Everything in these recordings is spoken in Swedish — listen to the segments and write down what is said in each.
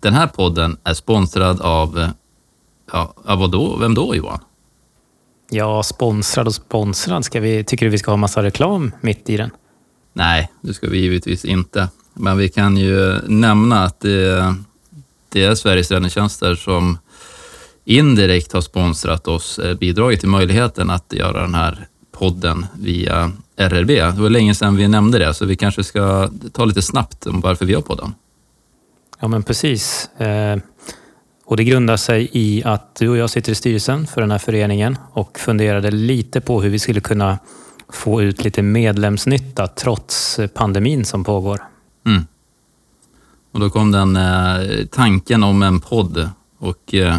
Den här podden är sponsrad av, eh, ja, av vad då? Vem då Johan? Ja, sponsrad och sponsrad. Ska vi, tycker du vi ska ha massa reklam mitt i den? Nej, det ska vi givetvis inte. Men vi kan ju nämna att det, det är Sveriges räddningstjänster som indirekt har sponsrat oss, eh, bidragit till möjligheten att göra den här podden via RRB. Det var länge sedan vi nämnde det, så vi kanske ska ta lite snabbt om varför vi har podden. Ja, men precis. Eh, och det grundar sig i att du och jag sitter i styrelsen för den här föreningen och funderade lite på hur vi skulle kunna få ut lite medlemsnytta trots pandemin som pågår. Mm. Och då kom den eh, tanken om en podd och eh,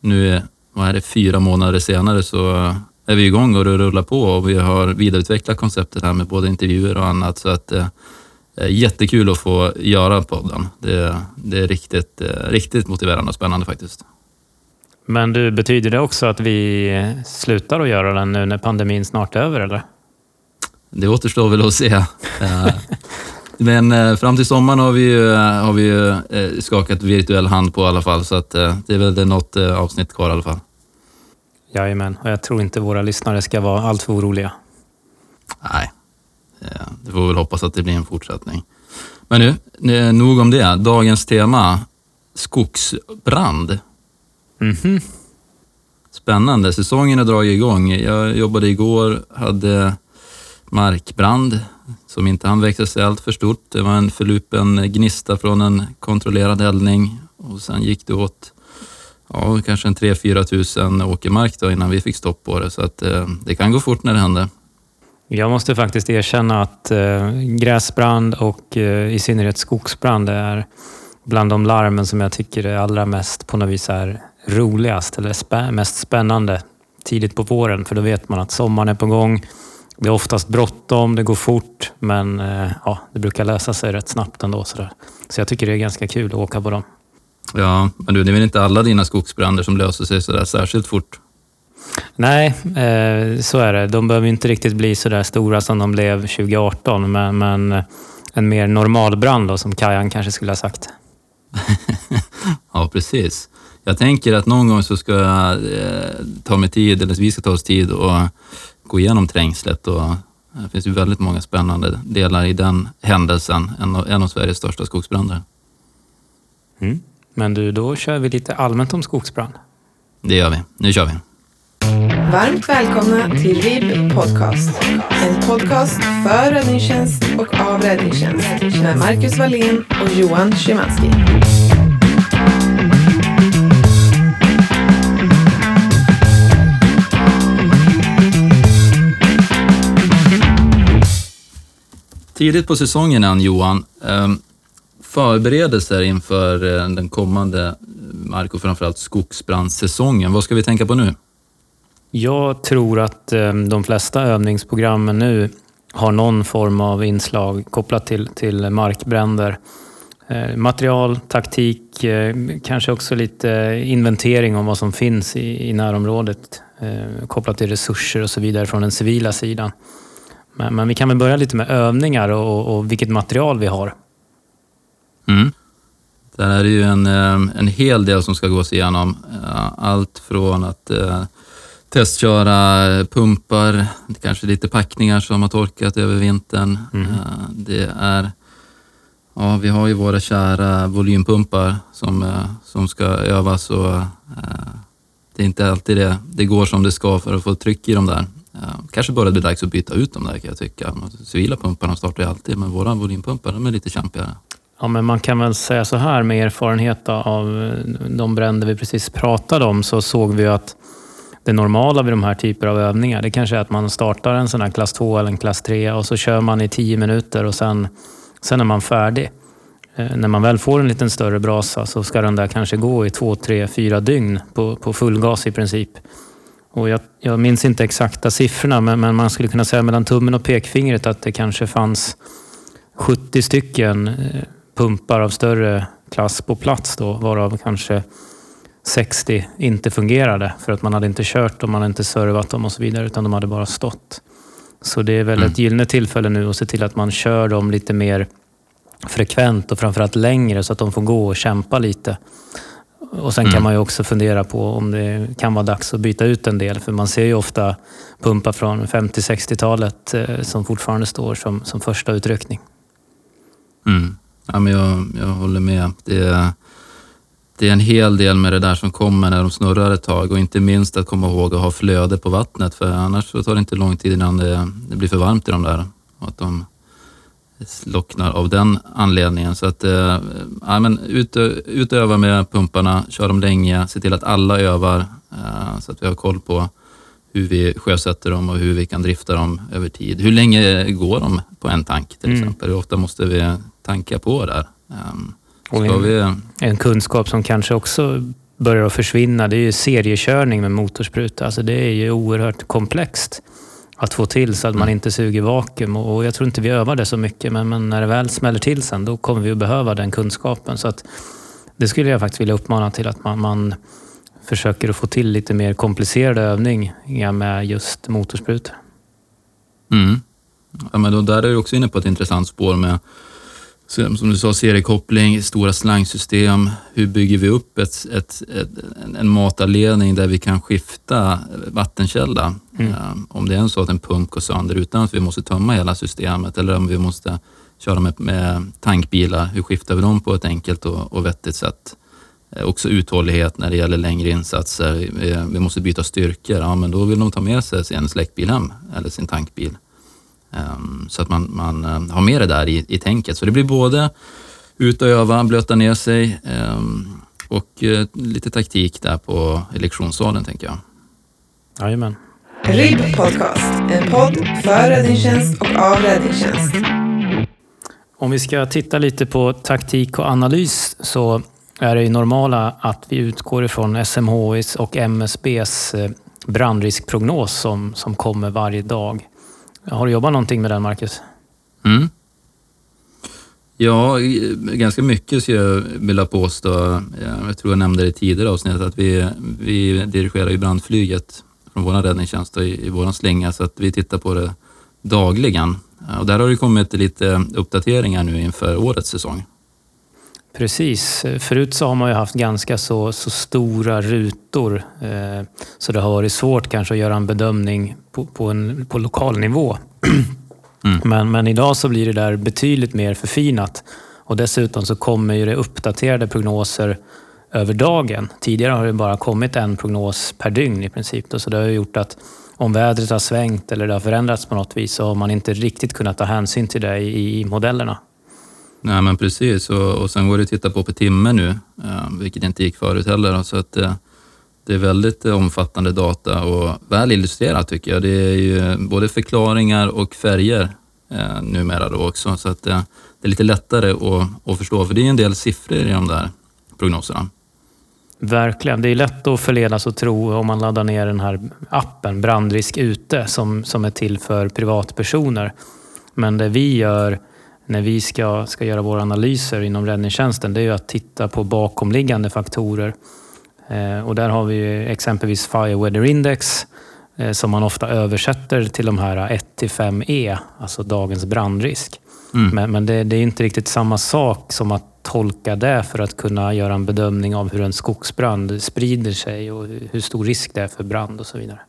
nu, vad är det, fyra månader senare så är vi igång och det rullar på och vi har vidareutvecklat konceptet här med både intervjuer och annat så att eh, jättekul att få göra podden. Det, det är riktigt, eh, riktigt motiverande och spännande faktiskt. Men du, betyder det också att vi slutar att göra den nu när pandemin snart är över eller? Det återstår väl att se. Eh, men eh, fram till sommaren har vi ju, har vi ju eh, skakat virtuell hand på i alla fall, så att det är väl något avsnitt kvar i alla fall. Jajamän, och jag tror inte våra lyssnare ska vara alltför oroliga. Nej, det får vi väl hoppas att det blir en fortsättning. Men nu, nog om det. Dagens tema, skogsbrand. Mm -hmm. Spännande, säsongen har dragit igång. Jag jobbade igår, hade markbrand som inte hann växa sig allt för stort. Det var en förlupen gnista från en kontrollerad eldning och sen gick det åt ja, kanske en 3-4 tusen åkermark då innan vi fick stopp på det. Så att, eh, det kan gå fort när det händer. Jag måste faktiskt erkänna att eh, gräsbrand och eh, i synnerhet skogsbrand är bland de larmen som jag tycker är allra mest på något vis är roligast eller spä mest spännande tidigt på våren. För då vet man att sommaren är på gång. Det är oftast bråttom, det går fort, men eh, ja, det brukar lösa sig rätt snabbt ändå. Sådär. så jag tycker det är ganska kul att åka på dem. Ja, men du, det är väl inte alla dina skogsbränder som löser sig så där särskilt fort? Nej, eh, så är det. De behöver inte riktigt bli så där stora som de blev 2018, men, men en mer normal brand då, som Kajan kanske skulle ha sagt. ja, precis. Jag tänker att någon gång så ska jag eh, ta mig tid, eller vi ska ta oss tid och gå igenom trängslet och det finns ju väldigt många spännande delar i den händelsen, en av, en av Sveriges största skogsbränder. Mm. Men du, då kör vi lite allmänt om skogsbrand. Det gör vi. Nu kör vi. Varmt välkomna till RIB Podcast. En podcast för räddningstjänst och av räddningstjänst med Marcus Wallén och Johan Szymanski. Tidigt på säsongen än Johan, ehm, förberedelser inför eh, den kommande eh, mark och framförallt skogsbrandssäsongen. Vad ska vi tänka på nu? Jag tror att ehm, de flesta övningsprogrammen nu har någon form av inslag kopplat till, till markbränder. Eh, material, taktik, eh, kanske också lite inventering om vad som finns i, i närområdet eh, kopplat till resurser och så vidare från den civila sidan. Men, men vi kan väl börja lite med övningar och, och vilket material vi har. Mm. Där är det ju en, ehm, en hel del som ska gås igenom. Allt från att eh, testköra pumpar, kanske lite packningar som har torkat över vintern. Mm. Det är, ja, vi har ju våra kära volympumpar som, som ska övas och det är inte alltid det, det går som det ska för att få tryck i dem där. Kanske börjar det dags att byta ut dem där kan jag tycka. De civila pumparna startar ju alltid, men våra volympumpar de är lite kämpigare. Ja, men man kan väl säga så här med erfarenhet av de bränder vi precis pratade om så såg vi att det normala vid de här typer av övningar det kanske är att man startar en sån här klass 2 eller en klass 3 och så kör man i 10 minuter och sen, sen är man färdig. Eh, när man väl får en liten större brasa så ska den där kanske gå i 2, 3, 4 dygn på, på full gas i princip. Och jag, jag minns inte exakta siffrorna, men, men, man skulle kunna säga mellan tummen och pekfingret att det kanske fanns 70 stycken eh, pumpar av större klass på plats då, varav kanske 60 inte fungerade för att man hade inte kört dem, man hade inte servat dem och så vidare, utan de hade bara stått. Så det är väl mm. ett gyllene tillfälle nu att se till att man kör dem lite mer frekvent och framförallt längre så att de får gå och kämpa lite. Och sen Mm. kan man ju också fundera på om det kan vara dags att byta ut en del. För man ser ju ofta pumpar från 50-60-talet eh, som fortfarande står som, som första utryckning. Mm. Ja, men jag, jag håller med. Det är, det är en hel del med det där som kommer när de snurrar ett tag och inte minst att komma ihåg att ha flöde på vattnet för annars så tar det inte lång tid innan det, det blir för varmt i de där och att de slocknar av den anledningen. Så att, eh, ja, men ut, utöva med pumparna, kör dem länge, se till att alla övar eh, så att vi har koll på hur vi sjösätter dem och hur vi kan drifta dem över tid. Hur länge går de på en tank till Mm. exempel? Hur ofta måste vi tanka på där? Um, Och en- vi, En kunskap som kanske också börjar att försvinna, det är ju seriekörning med motorspruta. Alltså det är ju oerhört komplext att få till så att man Mm. inte suger vakuum. Och jag tror inte vi övar det så mycket, men, men när det väl smäller till sen, då kommer vi att behöva den kunskapen. Så att det skulle jag faktiskt vilja uppmana till att man, man försöker att få till lite mer komplicerade övningar med just motorsprutor. mm. ja, men då, där är du också inne på ett intressant spår med som du sa, seriekoppling, stora slangsystem. Hur bygger vi upp ett, ett, ett, en matarledning där vi kan skifta vattenkälla? Mm. Um, om det är så att en pump går sönder utan att vi måste tömma hela systemet eller om vi måste köra med, med tankbilar, hur skiftar vi dem på ett enkelt och, och vettigt sätt? Eh, också uthållighet när det gäller längre insatser. Vi, vi måste byta styrkor, ja men då vill de ta med sig sin släckbil hem eller sin tankbil. Ehm, så att man, man eh, har med det där i, i tänket. Så det blir både ut och öva, blöta ner sig ehm, och eh, lite taktik där på lektionssalen tänker jag. Jajamän. RIB Podcast, en podd för räddningstjänst och av räddningstjänst. Om vi ska titta lite på taktik och analys så är det ju normala att vi utgår ifrån SMHIs och MSBs eh, brandriskprognos som, som kommer varje dag. Har du jobbat någonting med den, Marcus? Mm. Ja, ganska mycket skulle jag vilja påstå. Jag tror jag nämnde det i tidigare avsnitt att vi, vi dirigerar ju brandflyget från vår räddningstjänst i, i vår slinga så att vi tittar på det dagligen. Och där har det kommit lite uppdateringar nu inför årets säsong. Precis. Förut så har man ju haft ganska så, så stora rutor. Eh, så det har varit svårt kanske att göra en bedömning på, på, en, på lokal nivå. Mm. Men, men idag så blir det där betydligt mer förfinat. Och dessutom så kommer ju det uppdaterade prognoser över dagen. Tidigare har det bara kommit en prognos per dygn i princip. Då, så det har gjort att om vädret har svängt eller det har förändrats på något vis så har man inte riktigt kunnat ta hänsyn till det i, i modellerna. Nej men precis och, och sen går det att titta på per timme nu, eh, vilket inte gick förut heller. Så att, eh, det är väldigt omfattande data och väl illustrerat tycker jag. Det är ju både förklaringar och färger eh, numera då också. Så att, eh, det är lite lättare att, att förstå, för det är en del siffror i de där prognoserna. Verkligen. Det är lätt att förledas att tro om man laddar ner den här appen Brandrisk ute som, som är till för privatpersoner. Men det vi gör när vi ska, ska göra våra analyser inom räddningstjänsten det är ju att titta på bakomliggande faktorer. Eh, och där har vi exempelvis Fire Weather Index eh, som man ofta översätter till de här 1-5E, alltså dagens brandrisk. Mm. Men, men det, det är inte riktigt samma sak som att tolka det för att kunna göra en bedömning av hur en skogsbrand sprider sig och hur stor risk det är för brand och så vidare.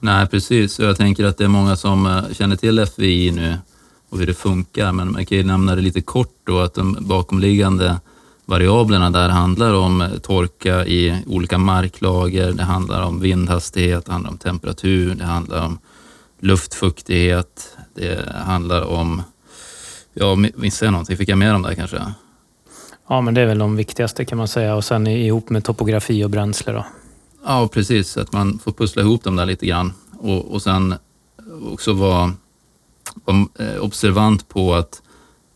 Nej, precis. Jag tänker att det är många som eh, känner till FVI nu och hur det funkar, men man kan ju nämna det lite kort då att de bakomliggande variablerna där handlar om torka i olika marklager, det handlar om vindhastighet, det handlar om temperatur, det handlar om luftfuktighet, det handlar om, ja, missade jag någonting? Fick jag med dem där kanske? Ja, men det är väl de viktigaste kan man säga och sen ihop med topografi och bränsle då. Ja, precis. Att man får pussla ihop dem där lite grann och, och sen också vara, vara eh, observant på att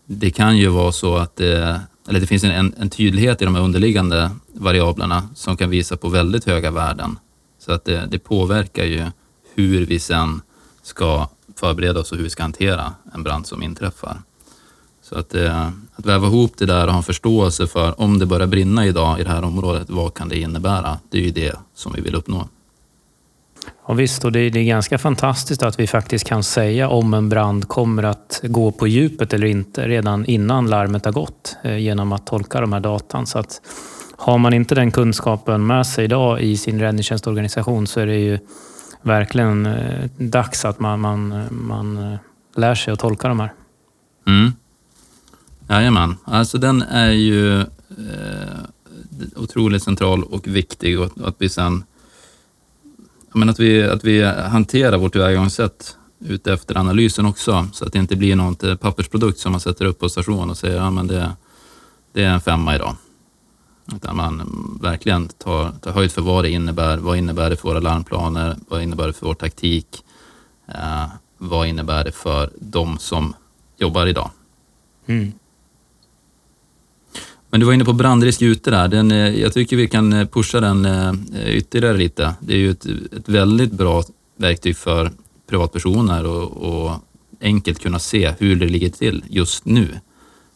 det kan ju vara så att det, eller det finns en, en, tydlighet i de här underliggande variablerna som kan visa på väldigt höga värden. Så att det, det påverkar ju hur vi sen ska förbereda oss och hur vi ska hantera en brand som inträffar. Så att, eh, att väva ihop det där och ha en förståelse för om det börjar brinna idag i det här området, vad kan det innebära? Det är ju det som vi vill uppnå. Ja, visst, och det, är ganska fantastiskt att vi faktiskt kan säga om en brand kommer att gå på djupet eller inte redan innan larmet har gått eh, genom att tolka de här datan. Så att har man inte den kunskapen med sig idag i sin räddningstjänstorganisation så är det ju verkligen eh, dags att man, man, man eh, lär sig att tolka de här. Mm. Jajamän, alltså den är ju eh, otroligt central och viktig och att vi sen men att, vi, att vi hanterar vårt tillvägagångssätt utefter analysen också, så att det inte blir någon eh, pappersprodukt som man sätter upp på station och säger ja, men det, det är en femma idag. Utan man verkligen tar, tar höjd för vad det innebär. Vad innebär det för våra larmplaner? Vad innebär det för vår taktik? Eh, vad innebär det för de som jobbar idag? Mm. Men du var inne på brandrisk ute där. Den, eh, jag tycker vi kan eh, pusha den eh, ytterligare lite. Det är ju ett, ett väldigt bra verktyg för privatpersoner och, och, enkelt kunna se hur det ligger till just nu.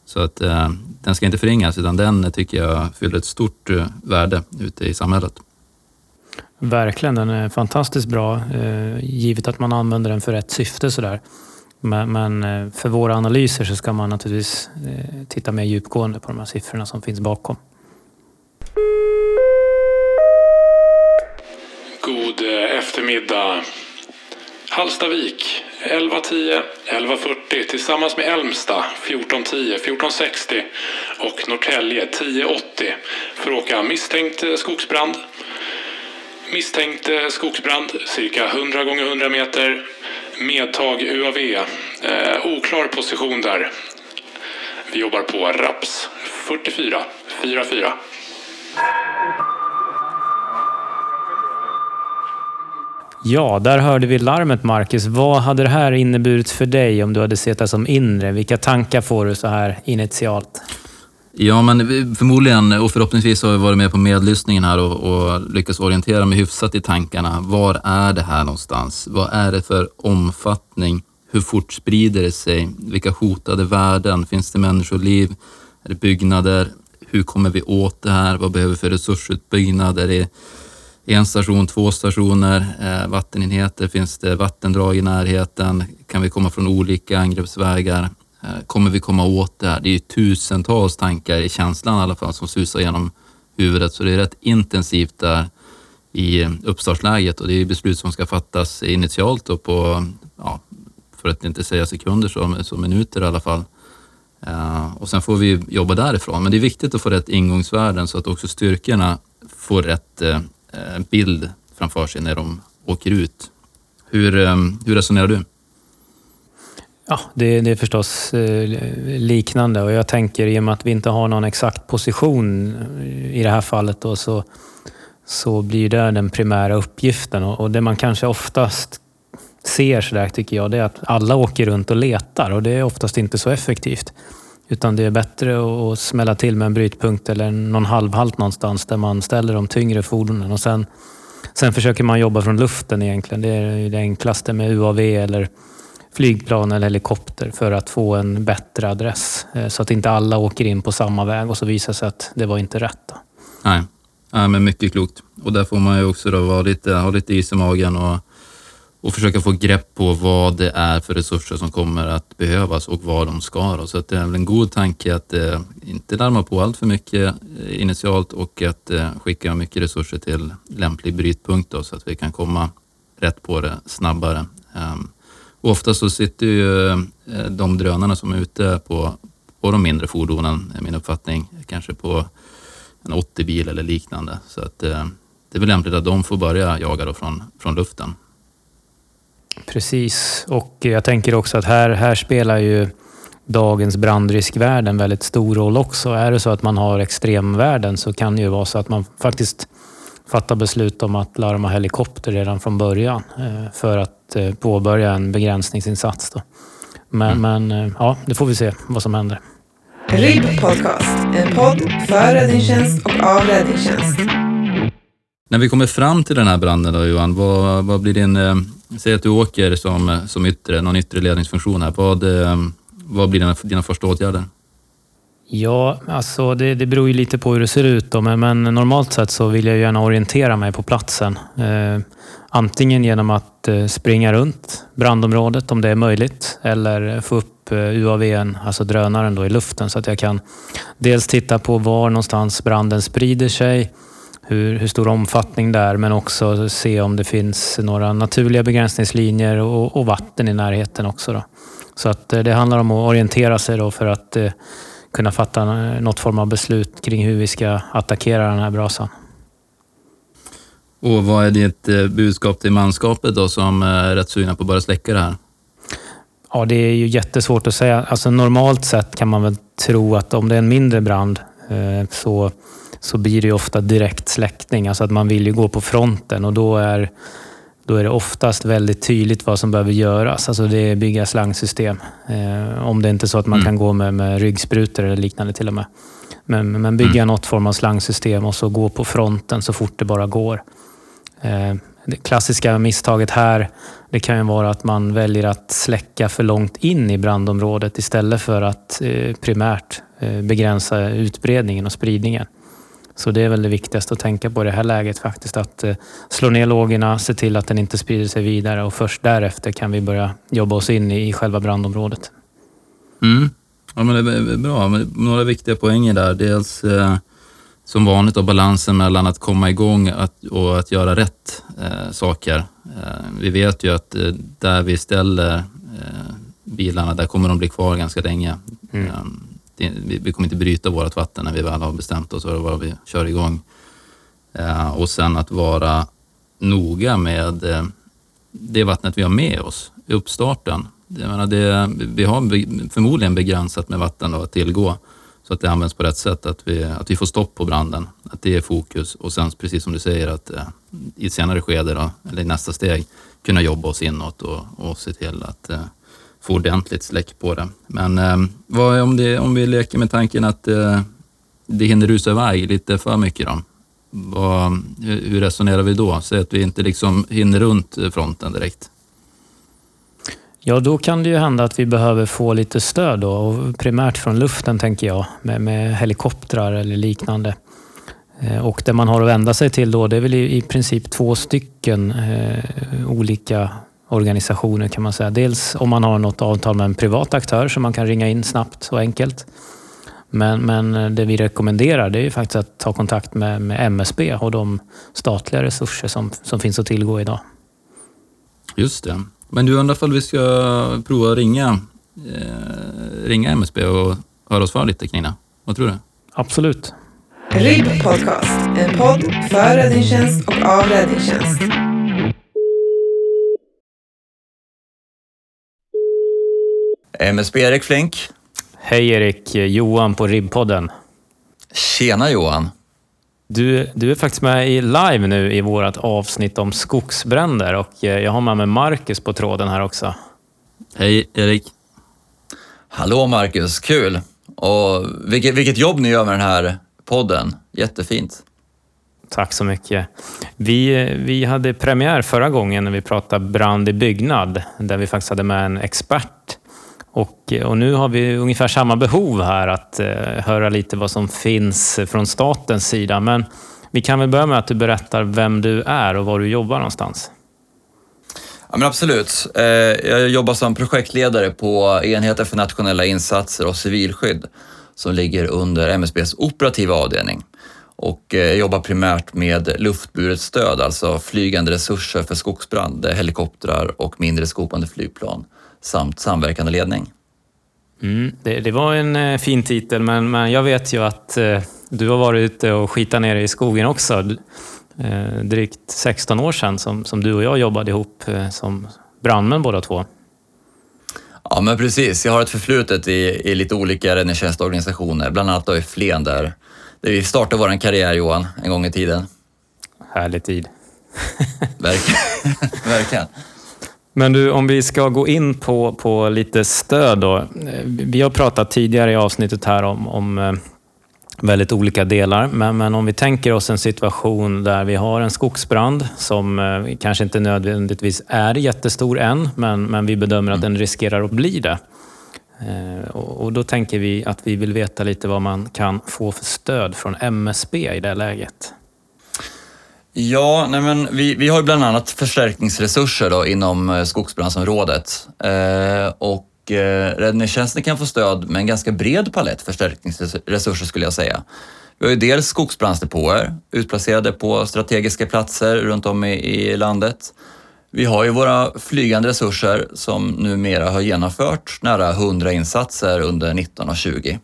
Så att eh, den ska inte förringas utan den tycker jag fyller ett stort värde ute i samhället. Verkligen, den är fantastiskt bra eh, givet att man använder den för rätt syfte. Sådär. Men, men, eh, för våra analyser så ska man naturligtvis eh, titta mer djupgående på de här siffrorna som finns bakom. God eh, eftermiddag. Hallstavik 11.10, 11.40 tillsammans med Elmsta 14.10, 14.60 och Norrtälje 10.80 för att åka misstänkt skogsbrand. Misstänkt skogsbrand cirka 100 gånger 100 meter Medtag UAV. Eh, oklar position där. Vi jobbar på RAPS 44 44. Ja, där hörde vi larmet Marcus. Vad hade det här inneburit för dig om du hade sett det som inre? Vilka tankar får du så här initialt? Ja, men förmodligen och förhoppningsvis har jag varit med på medlyssningen här och, och lyckats orientera mig hyfsat i tankarna. Var är det här någonstans? Vad är det för omfattning? Hur fort sprider det sig? Vilka hotade värden? Finns det människoliv? Är det byggnader? Hur kommer vi åt det här? Vad behöver vi för resursutbyggnad? Är det en station, två stationer, eh, vattenenheter? Finns det vattendrag i närheten? Kan vi komma från olika angreppsvägar? Eh, kommer vi komma åt det här? Det är ju tusentals tankar i känslan i alla fall som susar genom huvudet, så det är rätt intensivt där i uppstartsläget och det är beslut som ska fattas initialt då på, ja, för att inte säga sekunder, så, så minuter i alla fall. Uh, och sen får vi jobba därifrån. Men det är viktigt att få rätt ingångsvärden så att också styrkorna får rätt uh, bild framför sig när de åker ut. Hur, um, hur resonerar du? Ja, det, det, är förstås eh, liknande och jag tänker i och med att vi inte har någon exakt position eh, i det här fallet då, så, så blir det den primära uppgiften och, och det man kanske oftast ser sådär tycker jag, det är att alla åker runt och letar och det är oftast inte så effektivt. Utan det är bättre att smälla till med en brytpunkt eller någon halvhalt någonstans där man ställer de tyngre fordonen och sen, sen försöker man jobba från luften egentligen. Det är det enklaste med UAV eller flygplan eller helikopter för att få en bättre adress. Eh, så att inte alla åker in på samma väg och så visar sig att det var inte rätt. Då. Nej. Nej, men mycket klokt. Och där får man ju också då vara lite, ha lite is i magen och, och försöka få grepp på vad det är för resurser som kommer att behövas och var de ska. Då. Så att det är väl en god tanke att eh, inte larma på allt för mycket eh, initialt och att eh, skicka mycket resurser till lämplig brytpunkt då, så att vi kan komma rätt på det snabbare. Um, och ofta så sitter ju eh, de drönarna som är ute på, på de mindre fordonen, är min uppfattning, kanske på en 80-bil eller liknande. Så att eh, det är väl lämpligt att de får börja jaga då från, från luften. Precis, och jag tänker också att här, här spelar ju dagens brandriskvärden väldigt stor roll också. Är det så att man har extremvärden så kan det ju vara så att man faktiskt fattar beslut om att larma helikopter redan från början eh, för att Eh, påbörja en begränsningsinsats. Då. Men, mm. men eh, ja, det får vi se vad som händer. RIB Podcast, en podd för räddningstjänst och av räddningstjänst. När vi kommer fram till den här branden då Johan, vad, vad blir din... Eh, säg att du åker som, som yttre, någon yttre ledningsfunktion här. Vad, vad blir dina, dina första åtgärder? Ja, alltså det, det beror ju lite på hur det ser ut. Då, men, men, normalt sett så vill jag gärna orientera mig på platsen. Eh, Antingen genom att eh, springa runt brandområdet om det är möjligt eller få upp eh, UAVn, alltså drönaren då, i luften så att jag kan dels titta på var någonstans branden sprider sig, hur, hur stor omfattning det är men också se om det finns några naturliga begränsningslinjer och, och vatten i närheten också. Då. Så att eh, det handlar om att orientera sig då för att eh, kunna fatta något form av beslut kring hur vi ska attackera den här brasan. Och vad är ditt eh, budskap till manskapet då som är rätt sugna på att börja släcka det här? Ja, det är ju jättesvårt att säga. Alltså normalt sett kan man väl tro att om det är en mindre brand eh, så, så blir det ofta direkt släckning. Alltså att man vill ju gå på fronten och då är, då är det oftast väldigt tydligt vad som behöver göras. Alltså det är bygga slangsystem. Eh, om det inte är så att man mm. kan gå med, med ryggsprutor eller liknande till och med. Men, men bygga mm. något form av slangsystem och så gå på fronten så fort det bara går. Eh, det klassiska misstaget här det kan ju vara att man väljer att släcka för långt in i brandområdet istället för att eh, primärt eh, begränsa utbredningen och spridningen. Så det är väl det viktigaste att tänka på i det här läget faktiskt. Att slå ner lågorna, se till att den inte sprider sig vidare och först därefter kan vi börja jobba oss in i själva brandområdet. Mm. Ja, men det är bra. Några viktiga poänger där. Dels som vanligt då balansen mellan att komma igång att, och att göra rätt eh, saker. Eh, vi vet ju att eh, där vi ställer eh, bilarna, där kommer de bli kvar ganska länge. Mm. Vi, vi, kommer inte bryta vårt vatten när vi väl har bestämt oss för vad vi kör igång. Eh, och sen att vara noga med eh, det vattnet vi har med oss i uppstarten. Jag menar det, vi har förmodligen begränsat med vatten att tillgå så att det används på rätt sätt, att vi, att vi får stopp på branden, att det är fokus och sen precis som du säger att eh, i ett senare skede, då, eller i nästa steg, kunna jobba oss inåt och, och se till att eh, få ordentligt släck på det. Men eh, vad om, det, om vi leker med tanken att eh, det hinner rusa iväg lite för mycket då? Vad, hur resonerar vi då? Säg att vi inte liksom hinner runt fronten direkt. Ja, då kan det ju hända att vi behöver få lite stöd då, och primärt från luften tänker jag, med, med helikoptrar eller liknande. Eh, och det man har att vända sig till då, det är väl i, i princip två stycken eh, olika organisationer kan man säga. Dels om man har något avtal med en privat aktör som man kan ringa in snabbt och enkelt. Men, men det vi rekommenderar det är ju faktiskt att ta kontakt med, med MSB och de statliga resurser som, som finns att tillgå idag. Just det. Men du undrar ifall vi ska prova att ringa, eh, ringa MSB och höra oss för lite kring det? Vad tror du? Absolut. RIB Podcast, en podd för räddningstjänst och av räddningstjänst. MSB Erik Flink. Hej Erik, Johan på RIB-podden. Tjena Johan. Du, du är faktiskt med i live nu i vårt avsnitt om skogsbränder och eh, jag har med mig Marcus på tråden här också. Hej Erik. Hallå Marcus, kul! Och vilket, vilket jobb ni gör med den här podden. Jättefint. Tack så mycket. Vi, vi hade premiär förra gången när vi pratade brand i byggnad, där vi faktiskt hade med en expert och, eh, och, nu har vi ungefär samma behov här att eh, höra lite vad som finns från statens sida. Men vi kan väl börja med att du berättar vem du är och var du jobbar någonstans. Ja, men absolut. Eh, jag jobbar som projektledare på enheten för nationella insatser och civilskydd som ligger under MSBs operativa avdelning. Och eh, jag jobbar primärt med luftburet stöd, alltså flygande resurser för skogsbrand, helikoptrar och mindre skopande flygplan samt samverkande ledning. Mm, det, det, var en eh, fin titel, men, men jag vet ju att eh, du har varit ute och skitat nere i skogen också. Eh, drygt 16 år sedan som, som du och jag jobbade ihop eh, som brandmän båda två. Ja, men precis. Jag har ett förflutet i, i lite olika räddningstjänstorganisationer, bland annat då i Flen där, där vi startade vår karriär, Johan, en gång i tiden. Härlig tid. Verkligen. Verkligen. Men du, om vi ska gå in på, på lite stöd då. Vi har pratat tidigare i avsnittet här om, om eh, väldigt olika delar. Men, men, om vi tänker oss en situation där vi har en skogsbrand som eh, kanske inte nödvändigtvis är jättestor än, men, men vi bedömer att den riskerar att bli det. Eh, och, och då tänker vi att vi vill veta lite vad man kan få för stöd från MSB i det läget. Ja, nej men vi, vi har ju bland annat förstärkningsresurser då inom eh, skogsbrandsområdet. Eh, och eh, räddningstjänsten kan få stöd med en ganska bred palett förstärkningsresurser skulle jag säga. Vi har ju dels skogsbrandsdepåer utplacerade på strategiska platser runt om i, i landet. Vi har ju våra flygande resurser som numera har genomfört nära 100 insatser under 19 och 20.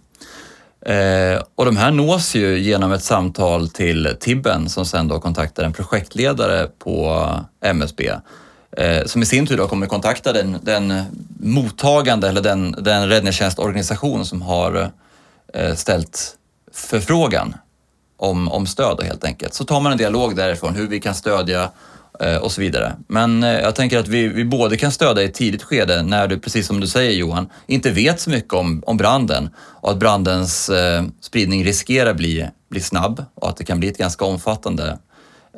Eh, och de här nås ju genom ett samtal till Tibben som sen då kontaktar en projektledare på eh, MSB eh, som i sin tur då kommer kontakta den, den mottagande eller den, den räddningstjänstorganisation som har eh, ställt förfrågan om, om stöd helt enkelt. Så tar man en dialog därifrån hur vi kan stödja Eh, Eh, och så vidare. Men eh, jag tänker att vi, vi både kan stödja i ett tidigt skede när du, precis som du säger Johan, inte vet så mycket om, om branden och att brandens eh, spridning riskerar bli, bli snabb och att det kan bli ett ganska omfattande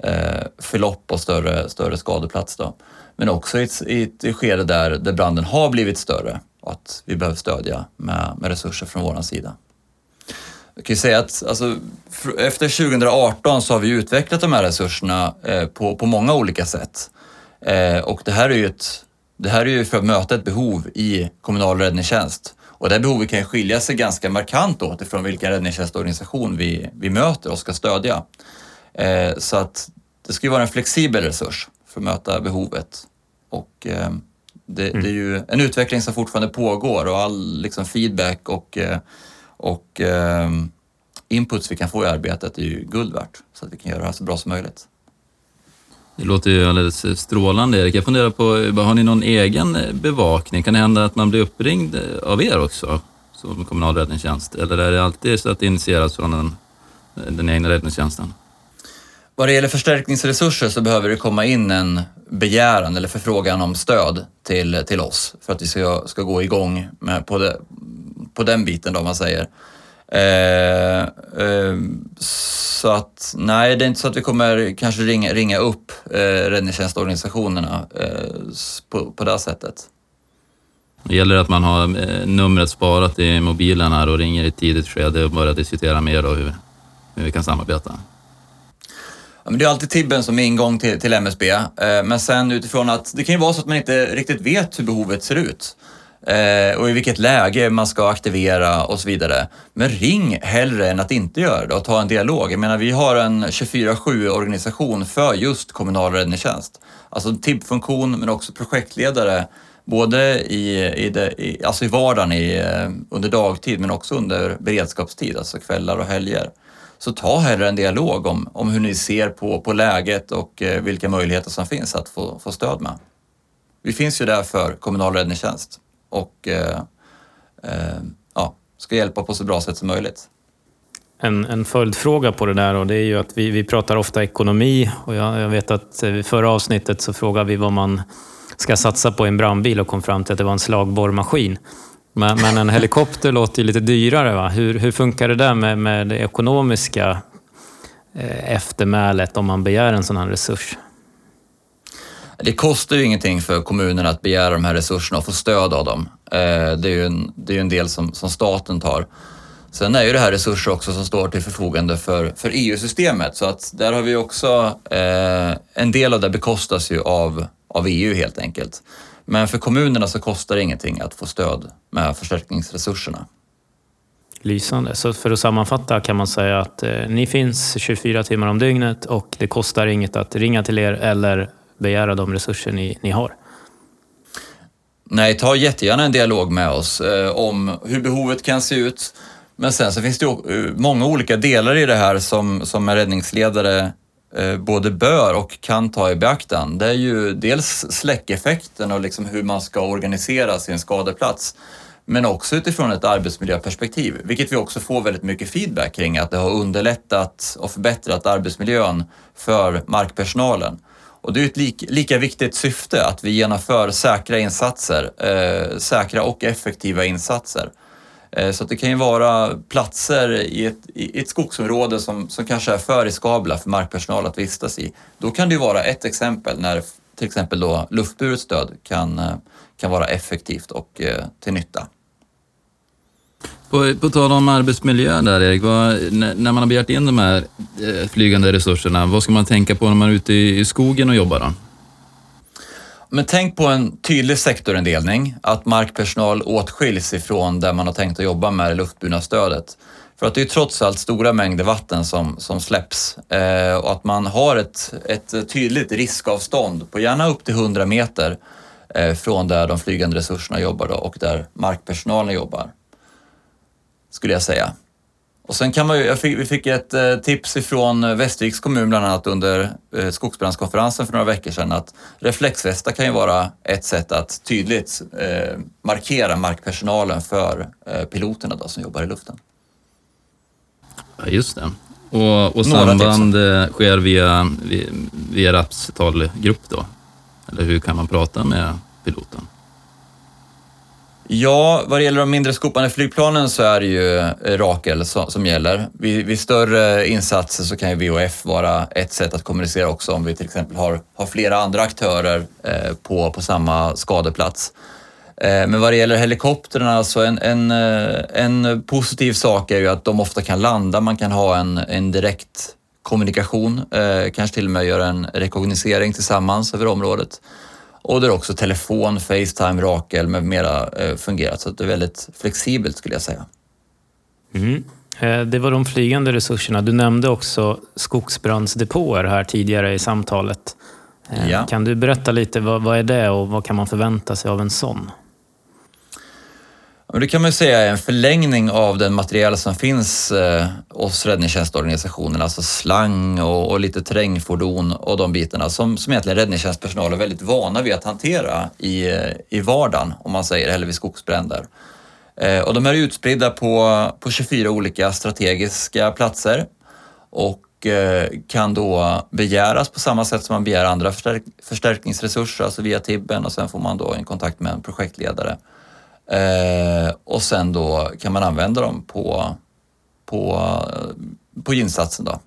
eh, förlopp och större, större skadeplats. Då. Men också i ett, i ett skede där, där branden har blivit större och att vi behöver stödja med, med resurser från vår sida. Jag kan ju säga att alltså, efter 2018 så har vi utvecklat de här resurserna eh, på, på många olika sätt. Eh, och det här är ju ett, det här är ju för att möta ett behov i kommunal räddningstjänst. Och det behovet kan skilja sig ganska markant åt ifrån vilken räddningstjänstorganisation vi, vi möter och ska stödja. Eh, så att det ska ju vara en flexibel resurs för att möta behovet. Och det, mm. det, är ju en utveckling som fortfarande pågår och all liksom, feedback och och eh, inputs vi kan få i arbetet är ju guld värt så att vi kan göra det här så bra som möjligt. Det låter ju alldeles strålande Erik. Jag funderar på, har ni någon egen bevakning? Kan det hända att man blir uppringd av er också som kommunal räddningstjänst? Eller är det alltid så att det initieras från den, den egna räddningstjänsten? Vad det gäller förstärkningsresurser så behöver det komma in en begäran eller förfrågan om stöd till, till oss för att vi ska, ska gå igång med på, det, på den biten då, om man säger. Eh, eh, så att nej, det är inte så att vi kommer kanske ringa, ringa upp eh, räddningstjänstorganisationerna eh, på, på det sättet. Det gäller att man har eh, numret sparat i mobilen här och ringer i ett tidigt skede och börjar diskutera mer då hur, hur vi kan samarbeta. Ja, men det är alltid Tibben som är ingång till, till MSB, eh, men sen utifrån att det kan ju vara så att man inte riktigt vet hur behovet ser ut eh, och i vilket läge man ska aktivera och så vidare. Men ring hellre än att inte göra det och ta en dialog. Jag menar, vi har en 24-7 organisation för just kommunal räddningstjänst. Alltså tippfunktion men också projektledare både i, i, det, i, alltså i vardagen i, eh, under dagtid men också under beredskapstid, alltså kvällar och helger. Så ta hellre en dialog om, om hur ni ser på, på läget och eh, vilka möjligheter som finns att få, få stöd med. Vi finns ju där för kommunal räddningstjänst och eh, eh, ja, ska hjälpa på så bra sätt som möjligt. En, en följdfråga på det där och det är ju att vi, vi pratar ofta ekonomi och jag, jag vet att eh, i förra avsnittet så frågade vi vad man ska satsa på en brandbil och kom fram till att det var en slagborrmaskin. Men, men en helikopter låter ju lite dyrare. Va? Hur, hur funkar det där med, med det ekonomiska eh, eftermälet om man begär en sån här resurs? Det kostar ju ingenting för kommunerna att begära de här resurserna och få stöd av dem. Eh, det är ju en, det är en del som, som staten tar. Sen är ju det här resurser också som står till förfogande för, för EU-systemet så att där har vi också, eh, en del av det bekostas ju av, av EU helt enkelt. Men för kommunerna så kostar det ingenting att få stöd med förstärkningsresurserna. Lysande. Så för att sammanfatta kan man säga att eh, ni finns 24 timmar om dygnet och det kostar inget att ringa till er eller begära de resurser ni, ni har. Nej, ta jättegärna en dialog med oss eh, om hur behovet kan se ut. Men sen så finns det eh, många olika delar i det här som, som en räddningsledare Eh, både bör och kan ta i beaktan, det är ju dels släckeffekten och liksom hur man ska organisera sin skadeplats. Men också utifrån ett arbetsmiljöperspektiv, vilket vi också får väldigt mycket feedback kring, att det har underlättat och förbättrat arbetsmiljön för markpersonalen. Och det är ett lika viktigt syfte att vi genomför säkra insatser, eh, säkra och effektiva insatser. Eh, så det kan ju vara platser i ett, i ett skogsområde som, som kanske är för riskabla för markpersonal att vistas i. Då kan det ju vara ett exempel när till exempel då luftburet stöd kan, eh, kan vara effektivt och eh, till nytta. På, på tal om arbetsmiljö där Erik, vad, när, när man har begärt in de här eh, flygande resurserna, vad ska man tänka på när man är ute i, i skogen och jobbar då? Men tänk på en tydlig sektorindelning, att markpersonal åtskiljs ifrån där man har tänkt att jobba med det luftburna stödet. För att det är trots allt stora mängder vatten som, som släpps eh, och att man har ett, ett tydligt riskavstånd på gärna upp till 100 meter eh, från där de flygande resurserna jobbar då, och där markpersonalen jobbar. Skulle jag säga. Och sen kan man ju, fick, vi fick ett eh, tips ifrån Västerviks kommun bland annat under eh, skogsbrandskonferensen för några veckor sedan att reflexvästar kan ju vara ett sätt att tydligt eh, markera markpersonalen för eh, piloterna då, som jobbar i luften. Ja, just det. Och, och samband eh, sker via, via, via RAPs talgrupp då? Eller hur kan man prata med piloten? Ja, vad det gäller de mindre skopande flygplanen så är det ju eh, Rakel som, gäller. Vid, vid, större insatser så kan ju VHF vara ett sätt att kommunicera också om vi till exempel har, har flera andra aktörer eh, på, på samma skadeplats. Eh, men vad det gäller helikoptrarna, så en, en, eh, en positiv sak är ju att de ofta kan landa, man kan ha en, en direkt kommunikation, eh, kanske till och med göra en rekognosering tillsammans över området. Och där också telefon, Facetime, Rakel med mera eh, fungerar. Så det är väldigt flexibelt skulle jag säga. Mm. Eh, det var de flygande resurserna. Du nämnde också skogsbrandsdepåer här tidigare i samtalet. Eh, ja. Kan du berätta lite, vad, vad är det och vad kan man förvänta sig av en sån? Det kan man säga är en förlängning av den material som finns eh, hos räddningstjänstorganisationen, alltså slang och, och, lite terrängfordon och de bitarna som, som egentligen räddningstjänstpersonal är väldigt vana vid att hantera i, eh, i vardagen, om man säger, eller vid skogsbränder. Eh, och de är utspridda på, på 24 olika strategiska platser och eh, kan då begäras på samma sätt som man begär andra förstärk förstärkningsresurser, alltså via Tibben och sen får man då en kontakt med en projektledare Eh, och sen då kan man använda dem på, på, på insatsen. Då.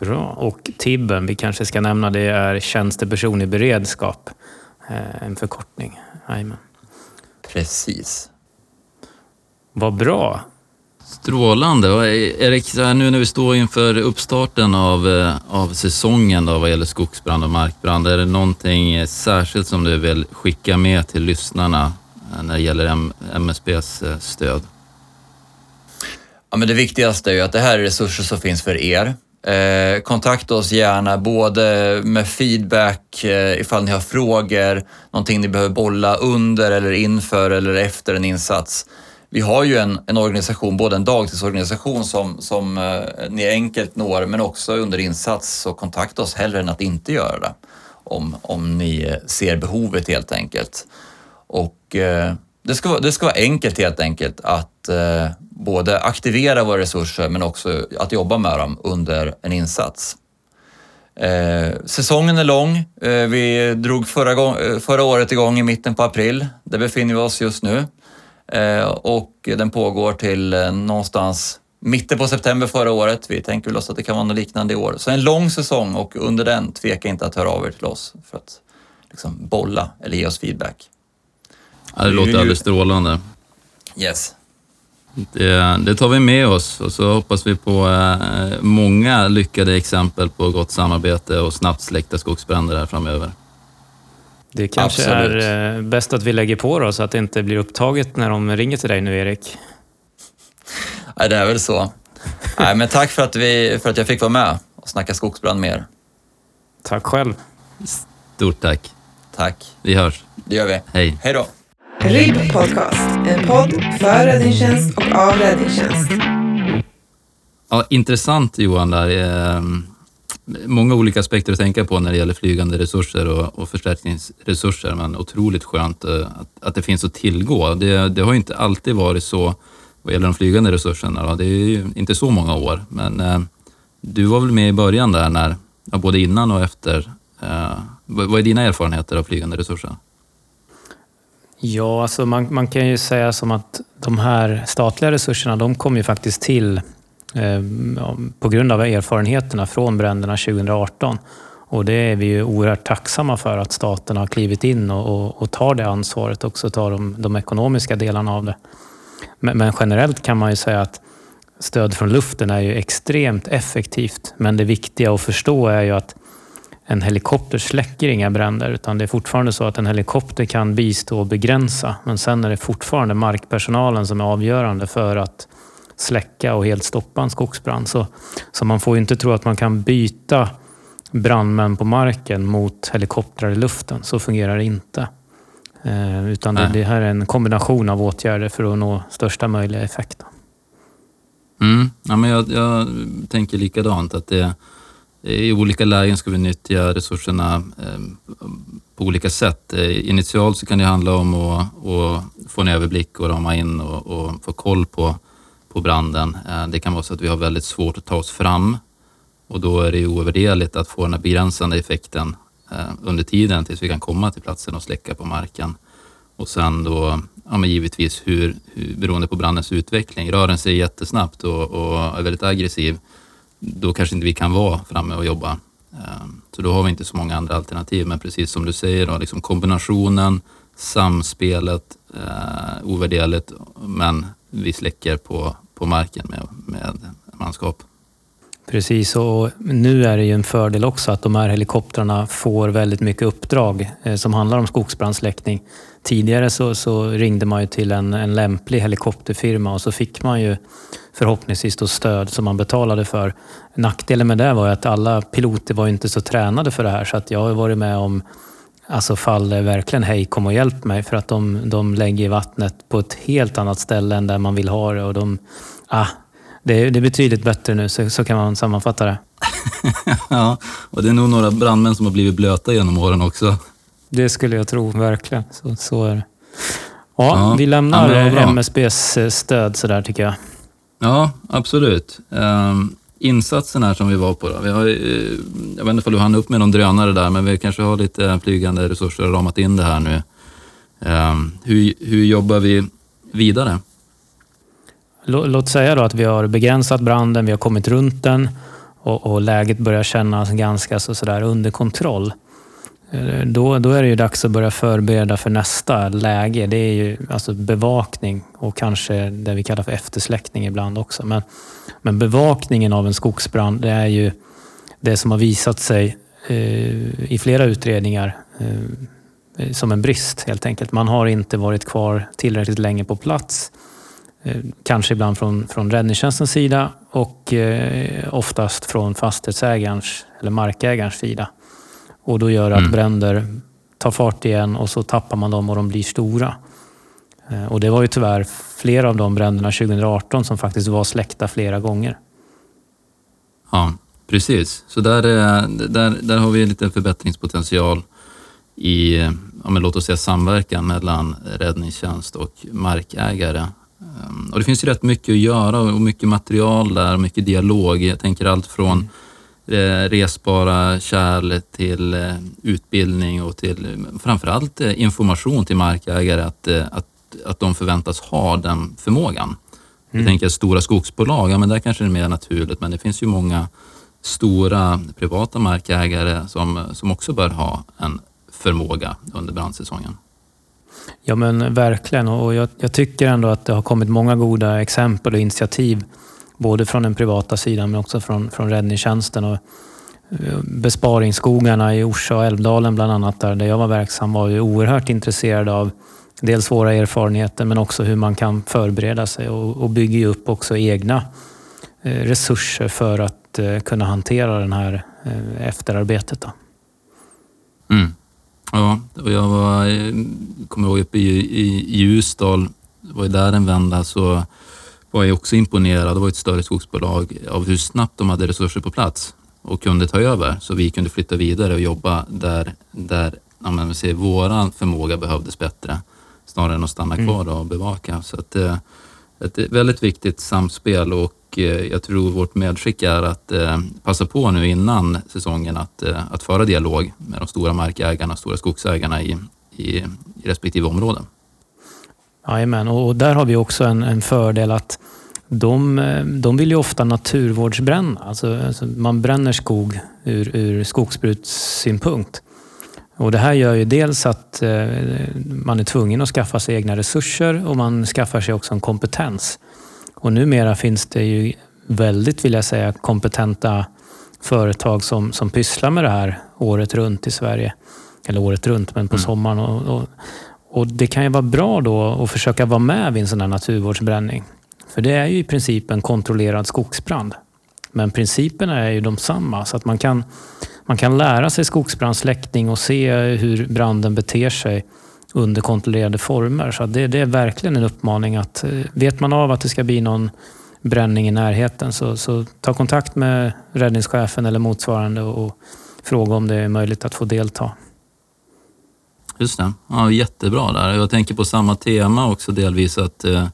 Bra. Och TIBben, vi kanske ska nämna det, är tjänsteperson i beredskap. Eh, en förkortning. Amen. Precis. Vad bra. Strålande. Erik, nu när vi står inför uppstarten av, eh, av säsongen då, vad gäller skogsbrand och markbrand, är det någonting särskilt som du vill skicka med till lyssnarna Eh, Eh, när det gäller MSBs eh, stöd? Ja, men det viktigaste är ju att det här är resurser som finns för er. Eh, kontakta oss gärna både med feedback eh, ifall ni har frågor, någonting ni behöver bolla under eller inför eller efter en insats. Vi har ju en, en organisation, både en dagtidsorganisation som, som eh, ni enkelt når men också under insats så kontakta oss hellre än att inte göra det om, om ni eh, ser behovet helt enkelt. Och eh, det, ska, det ska vara enkelt helt enkelt att eh, både aktivera våra resurser men också att jobba med dem under en insats. Eh, säsongen är lång. Eh, vi drog förra, gång, eh, förra året igång i mitten på april. Där befinner vi oss just nu. Eh, och den pågår till eh, någonstans mitten på september förra året. Vi tänker väl oss att det kan vara något liknande i år. Så en lång säsong och under den tveka inte att höra av er till oss för att liksom, bolla eller ge oss feedback. Ja, det låter alldeles strålande. Yes. Det, det, tar vi med oss och så hoppas vi på eh, många lyckade exempel på gott samarbete och snabbt släckta skogsbränder här framöver. Det kanske Absolut. är eh, bäst att vi lägger på då, så att det inte blir upptaget när de ringer till dig nu, Erik. Nej, det är väl så. Nej, men tack för att, vi, för att jag fick vara med och snacka skogsbrand med er. Tack själv. Stort tack. Tack. Vi hörs. Det gör vi. Hej. Hej då. RIB Podcast, en podd för räddningstjänst och av räddningstjänst. Ja, intressant Johan där. Ehm, många olika aspekter att tänka på när det gäller flygande resurser och, och förstärkningsresurser, men otroligt skönt eh, att, att det finns att tillgå. Det, det har inte alltid varit så vad gäller de flygande resurserna. Då. Det är ju inte så många år, men eh, du var väl med i början där, när, både innan och efter. Eh, vad är dina erfarenheter av flygande resurser? Ja, alltså man, man kan ju säga som att de här statliga resurserna, de kom ju faktiskt till eh, på grund av erfarenheterna från bränderna 2018. Och det är vi ju oerhört tacksamma för att staten har klivit in och, och, och tar det ansvaret också, tar de, de ekonomiska delarna av det. Men, men generellt kan man ju säga att stöd från luften är ju extremt effektivt. Men det viktiga att förstå är ju att en helikopter släcker inga bränder utan det är fortfarande så att en helikopter kan bistå och begränsa. Men sen är det fortfarande markpersonalen som är avgörande för att släcka och helt stoppa en skogsbrand. Så, så man får ju inte tro att man kan byta brandmän på marken mot helikoptrar i luften. Så fungerar det inte. Eh, utan det, det, här är en kombination av åtgärder för att nå största möjliga effekt. Mm. Ja, men jag, jag tänker likadant, att det, i olika lägen ska vi nyttja resurserna ehm, på olika sätt. Eh, initialt så kan det handla om att, att få en överblick och rama in och, och, få koll på, på branden. Eh, det kan vara så att vi har väldigt svårt att ta oss fram och då är det oöverdeligt att få den här begränsande effekten eh, under tiden tills vi kan komma till platsen och släcka på marken. Och sen då, ja men givetvis hur, hur, beroende på brandens utveckling, rör den sig jättesnabbt och, och är väldigt aggressiv, då kanske inte vi kan vara framme och jobba. Ehm, så då har vi inte så många andra alternativ. Men precis som du säger, då, liksom kombinationen, samspelet, eh, ovärderligt, men vi släcker på, på marken med, med manskap. Precis, och nu är det ju en fördel också att de här helikoptrarna får väldigt mycket uppdrag eh, som handlar om skogsbrandsläckning. Tidigare så, så, ringde man ju till en, en lämplig helikopterfirma och så fick man ju förhoppningsvis då stöd som man betalade för. Nackdelen med det var att alla piloter var inte så tränade för det här så att jag har varit med om alltså fall där verkligen hej kom och hjälp mig för att de, de lägger vattnet på ett helt annat ställe än där man vill ha det och de, ah, det, är, det är betydligt bättre nu, så, så kan man sammanfatta det. ja, och det är nog några brandmän som har blivit blöta genom åren också. Det skulle jag tro, verkligen. Så, så är det. Ja, ja vi lämnar ja, MSBs eh, stöd sådär tycker jag. Ja, absolut. Um, insatsen här som vi var på då. Vi har, eh, jag vet inte om du hann upp med någon drönare där, men vi kanske har lite flygande resurser och ramat in det här nu. Um, hur, hur jobbar vi vidare? Låt säga då att vi har begränsat branden, vi har kommit runt den och, och läget börjar kännas ganska så, så under kontroll. Eh, då, då är det ju dags att börja förbereda för nästa läge. Det är ju alltså bevakning och kanske det vi kallar för eftersläckning ibland också. Men, men bevakningen av en skogsbrand, det är ju det som har visat sig eh, i flera utredningar eh, eh som en brist helt enkelt. Man har inte varit kvar tillräckligt länge på plats. Eh, kanske ibland från, från räddningstjänstens sida och eh, oftast från fastighetsägarens eller markägarens sida. Och då gör det att mm. bränder tar fart igen och så tappar man dem och de blir stora. Eh, och det var ju tyvärr flera av de bränderna 2018 som faktiskt var släckta flera gånger. Ja, precis. Så där, där, där har vi lite förbättringspotential i, ja, låt oss säga samverkan mellan räddningstjänst och markägare. Ehm, och det finns ju rätt mycket att göra och mycket material där, mycket dialog. Jag tänker allt från mm Eh, resbara kärl till eh, utbildning och till framförallt eh, information till markägare att, att, att de förväntas ha den förmågan. Mm. Jag tänker stora skogsbolag, ja men där kanske det är mer naturligt, men det finns ju många stora privata markägare som, som också bör ha en förmåga under brandsäsongen. Ja men verkligen och jag, jag, tycker ändå att det har kommit många goda exempel och initiativ både från den privata sidan men också från, från räddningstjänsten. Och eh, besparingsskogarna i Orsa och Älvdalen bland annat, där, där jag var verksam, var ju oerhört intresserade av dels våra erfarenheter men också hur man kan förbereda sig och, och bygga upp också egna eh, resurser för att eh, kunna hantera den här efterarbetet. Då. Mm. Ja, och jag var, kommer ihåg uppe i, i Ljusdal, det var ju där en vända, så var jag också imponerad, det var ett större skogsbolag, av hur snabbt de hade resurser på plats och kunde ta över så vi kunde flytta vidare och jobba där, där ja, men, säger, våran förmåga behövdes bättre snarare än att stanna mm. kvar och bevaka. Så att, eh, ett väldigt viktigt samspel och eh, jag tror vårt medskick är att eh, passa på nu innan säsongen att, att föra dialog med de stora markägarna, stora skogsägarna i, i, i respektive områden. Jajamän, och där har vi också en, en fördel att de, de vill ju ofta naturvårdsbränna. Alltså, alltså man bränner skog ur, ur skogsbrukssynpunkt. Och det här gör ju dels att eh, man är tvungen att skaffa sig egna resurser och man skaffar sig också en kompetens. Och numera finns det ju väldigt, vill jag säga, kompetenta företag som, som pysslar med det här året runt i Sverige. Eller året runt, men på mm. sommaren. Och, och, och, Det kan ju vara bra då att försöka vara med vid en sån här naturvårdsbränning. För det är ju i princip en kontrollerad skogsbrand. Men principerna är ju de samma, så att man kan, man kan lära sig skogsbrandsläckning och se hur branden beter sig under kontrollerade former. Så det, det, är verkligen en uppmaning att eh, vet man av att det ska bli någon bränning i närheten så, så ta kontakt med räddningschefen eller motsvarande och fråga om det är möjligt att få delta. Just det. Ja, jättebra där. Jag tänker på samma tema också delvis att eh,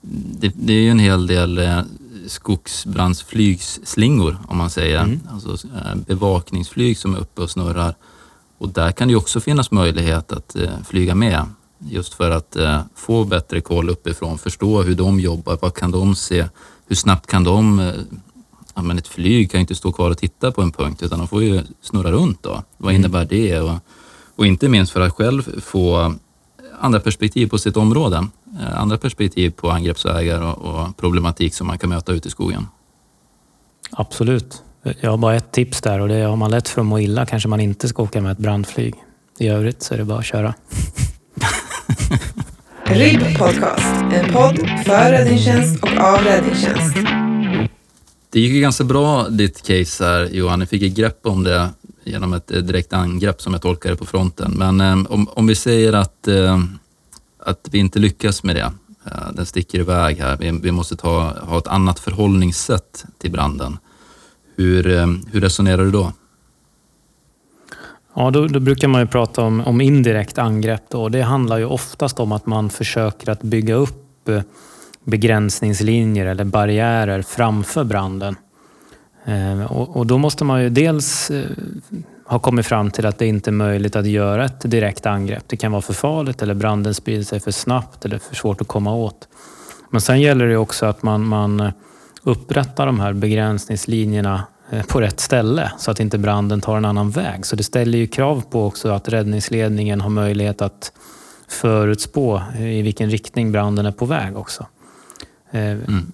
det, det, är ju en hel del eh, skogsbrandsflygslingor om man säger. Mm. Alltså eh, bevakningsflyg som är uppe och snurrar. Och där kan det också finnas möjlighet att eh, flyga med just för att få bättre koll uppifrån, förstå hur de jobbar, vad kan de se, hur snabbt kan de Ja, men ett flyg kan ju inte stå kvar och titta på en punkt utan de får ju snurra runt då. Vad mm. innebär det? Och, och inte minst för att själv få andra perspektiv på sitt område. Eh, andra perspektiv på angreppsvägar och, och problematik som man kan möta ute i skogen. Absolut. Jag har bara ett tips där och det är om man lätt för att må illa kanske man inte ska åka med ett brandflyg. I övrigt så är det bara att köra. RIB Podcast, en podd för räddningstjänst och av räddningstjänst. Det gick ju ganska bra ditt case här Johan. Ni fick ett grepp om det genom ett eh, direkt angrepp som jag tolkar det på fronten. Men eh, om, om vi säger att, eh, att vi inte lyckas med det, den sticker iväg här, vi, vi måste ta, ha ett annat förhållningssätt till branden. Hur, hur resonerar du då? Ja, då, då, brukar man ju prata om, om indirekt angrepp. Då. Det handlar ju oftast om att man försöker att bygga upp begränsningslinjer eller barriärer framför branden. Ehm, och, och, då måste man ju dels eh, ha kommit fram till att det inte är möjligt att göra ett direkt angrepp. Det kan vara för farligt eller branden sprider sig för snabbt eller för svårt att komma åt. Men sen gäller det också att man, man eh, upprättar de här begränsningslinjerna eh, på rätt ställe så att inte branden tar en annan väg. Så det ställer ju krav på också att räddningsledningen har möjlighet att förutspå i vilken riktning branden är på väg också. Ehm, mm.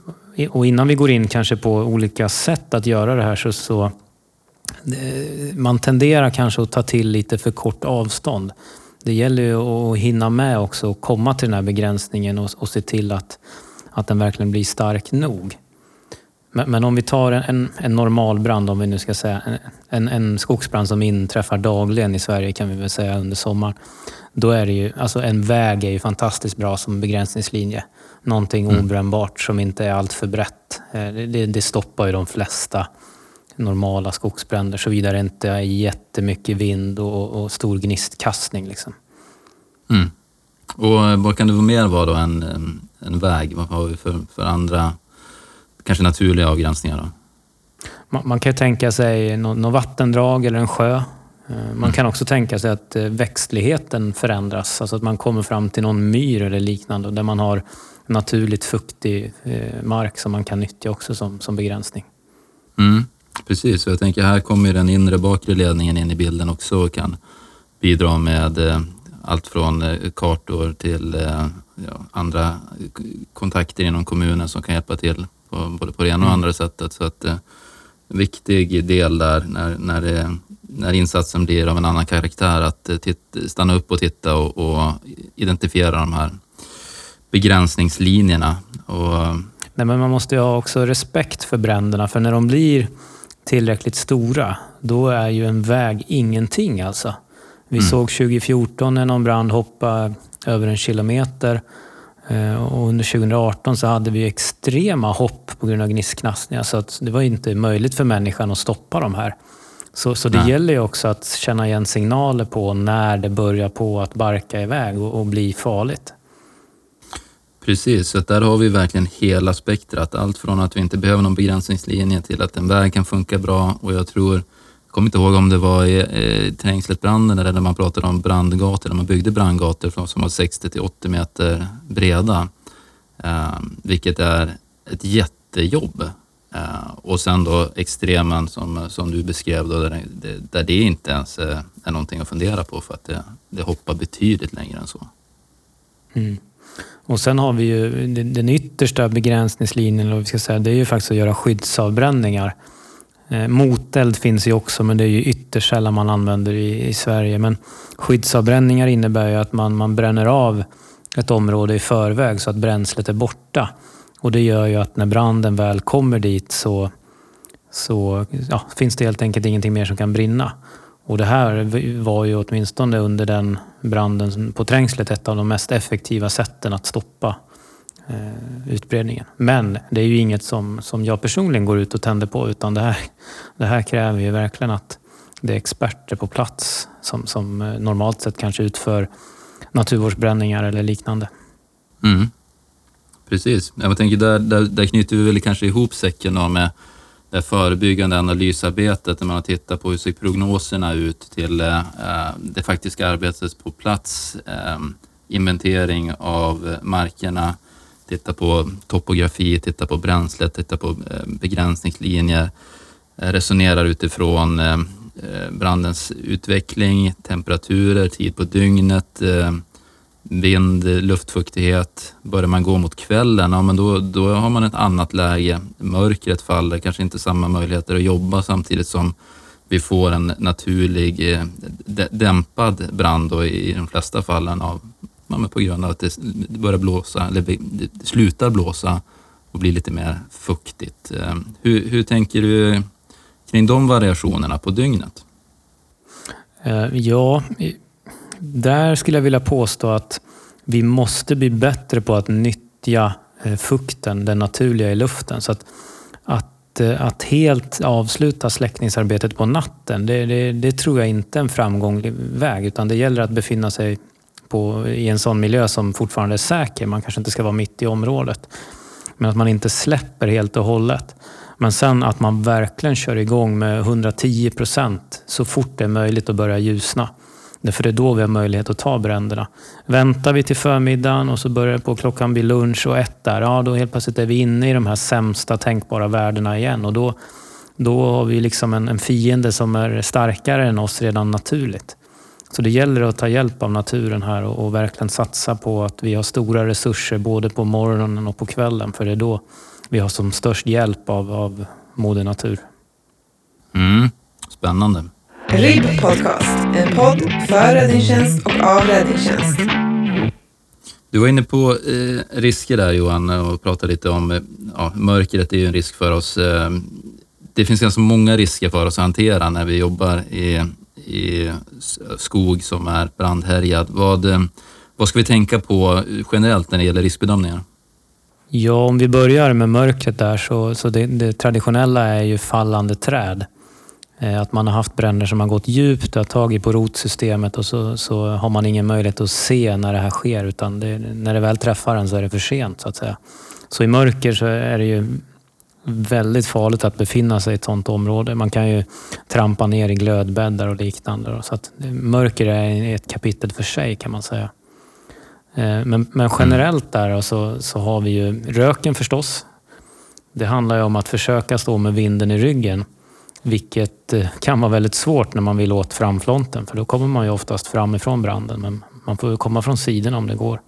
Och innan vi går in kanske på olika sätt att göra det här så, så eh, man tenderar kanske att ta till lite för kort avstånd. Det gäller ju att hinna med också och komma till den här begränsningen och, och se till att, att den verkligen blir stark nog. Men, men, om vi tar en, en normal brand, om vi nu ska säga, en, en skogsbrand som inträffar dagligen i Sverige kan vi väl säga under sommaren. Då är det ju, alltså en väg är ju fantastiskt bra som begränsningslinje. Någonting mm. obrännbart som inte är allt för brett. Eh, det, det, stoppar ju de flesta normala skogsbränder såvida det inte är jättemycket vind och, och stor gnistkastning. Liksom. Mm. Och vad kan det mer vara då än en väg? Vad har vi för, för andra kanske naturliga avgränsningar. Då. Man, man kan tänka sig något vattendrag eller en sjö. Eh, man mm. kan också tänka sig att eh, växtligheten förändras, alltså att man kommer fram till någon myr eller liknande där man har naturligt fuktig eh, mark som man kan nyttja också som, som begränsning. Mm, precis, och jag tänker här kommer den inre bakre ledningen in i bilden också och kan bidra med allt från kartor till ja, andra kontakter inom kommunen som kan hjälpa till på, både på det ena och mm. andra sättet. Så att, eh, en viktig del där när, när, det, när insatsen blir av en annan karaktär, att eh, titt, stanna upp och titta och, och, identifiera de här begränsningslinjerna. Och, Nej, men man måste ju ha också respekt för bränderna, för när de blir tillräckligt stora, då är ju en väg ingenting alltså. Vi mm. såg 2014 när någon brand hoppade över en kilometer Eh, och under 2018 så hade vi extrema hopp på grund av gnistknastningar så att det var inte möjligt för människan att stoppa de här. Så, så det Nej. gäller ju också att känna igen signaler på när det börjar på att barka iväg och, och bli farligt. Precis, så där har vi verkligen hela spektrat. Allt från att vi inte behöver någon begränsningslinje till att en väg kan funka bra och jag tror jag kommer inte ihåg om det var i eh, i Trängsletbranden eller när man pratade om brandgator, när man byggde brandgator som var 60 till 80 meter breda. Eh, vilket är ett jättejobb Eh, och sen då extremen som, som du beskrev, då, där, det, där det inte ens är, är någonting att fundera på för att det, det hoppar betydligt längre än så. Mm. Och sen har vi ju den yttersta begränsningslinjen, eller vi ska säga, det är ju faktiskt att göra skyddsavbränningar. Eh, moteld finns ju också, men det är ju ytterst sällan man använder i, i Sverige. Men skyddsavbränningar innebär ju att man, man bränner av ett område i förväg så att bränslet är borta. Och det gör ju att när branden väl kommer dit så, så ja, finns det helt enkelt ingenting mer som kan brinna. Och det här var ju åtminstone under den branden på Trängslet ett av de mest effektiva sätten att stoppa eh, utbredningen. Men det är ju inget som, som jag personligen går ut och tänder på utan det här, det här kräver ju verkligen att det är experter på plats som, som eh, normalt sett kanske utför naturvårdsbränningar eller liknande. Mm. Precis. Jag tänker där, där, där knyter vi väl kanske ihop säcken med det förebyggande analysarbetet när man har tittat på hur ser prognoserna ut till eh, det faktiska arbetet på plats, eh, inventering av markerna, titta på topografi, titta på bränsle, titta på eh, begränsningslinjer, resonerar utifrån brandens utveckling, temperaturer, tid på dygnet, vind, luftfuktighet. Börjar man gå mot kvällen, ja, men då, då har man ett annat läge. Mörkret faller, kanske inte samma möjligheter att jobba samtidigt som vi får en naturlig eh, dämpad brand då, i de flesta fallen av, ja, på grund av att det börjar blåsa, eller det slutar blåsa och blir lite mer fuktigt. Eh, hur, hur tänker du kring de variationerna på dygnet? Eh, ja, där skulle jag vilja påstå att vi måste bli bättre på att nyttja eh, fukten, den naturliga i luften. Så att, att, eh, att helt avsluta släckningsarbetet på natten, det, det, det, tror jag inte är en framgånglig väg. Utan det gäller att befinna sig på, i en sån miljö som fortfarande är säker. Man kanske inte ska vara mitt i området. Men att man inte släpper helt och hållet. Men sen att man verkligen kör igång med 110 procent så fort det är möjligt att börja ljusna. Därför det är då vi har möjlighet att ta bränderna. Väntar vi till förmiddagen och så börjar på klockan bli lunch och ett där, ja då helt plötsligt är vi inne i de här sämsta tänkbara värdena igen. Och då, då har vi liksom en, en fiende som är starkare än oss redan naturligt. Så det gäller att ta hjälp av naturen här och, och, verkligen satsa på att vi har stora resurser både på morgonen och på kvällen. För det är då vi har som störst hjälp av, av moder natur. Mm, spännande. RIB Podcast, en podd för räddningstjänst och av räddningstjänst. Du var inne på eh, risker där Johan och pratade lite om eh, ja, mörkret är ju en risk för oss. Eh, det finns ganska många risker för oss att hantera när vi jobbar i, i skog som är brandhärjad. Vad, eh, vad ska vi tänka på generellt när det gäller riskbedömningar? Ja, om vi börjar med mörkret där så, så det, det traditionella är ju fallande träd. Eh, att man har haft bränder som har gått djupt, har tagit på rotsystemet och så, så har man ingen möjlighet att se när det här sker utan det, när det väl träffar en så är det för sent så att säga. Så i mörker så är det ju väldigt farligt att befinna sig i ett sådant område. Man kan ju trampa ner i glödbäddar och liknande. Så att mörker är ett kapitel för sig kan man säga. Eh, men, men generellt där så, så har vi ju röken förstås. Det handlar ju om att försöka stå med vinden i ryggen. Vilket eh, kan vara väldigt svårt när man vill åt framflonten för då kommer man ju oftast framifrån branden men man får komma från sidorna om det går.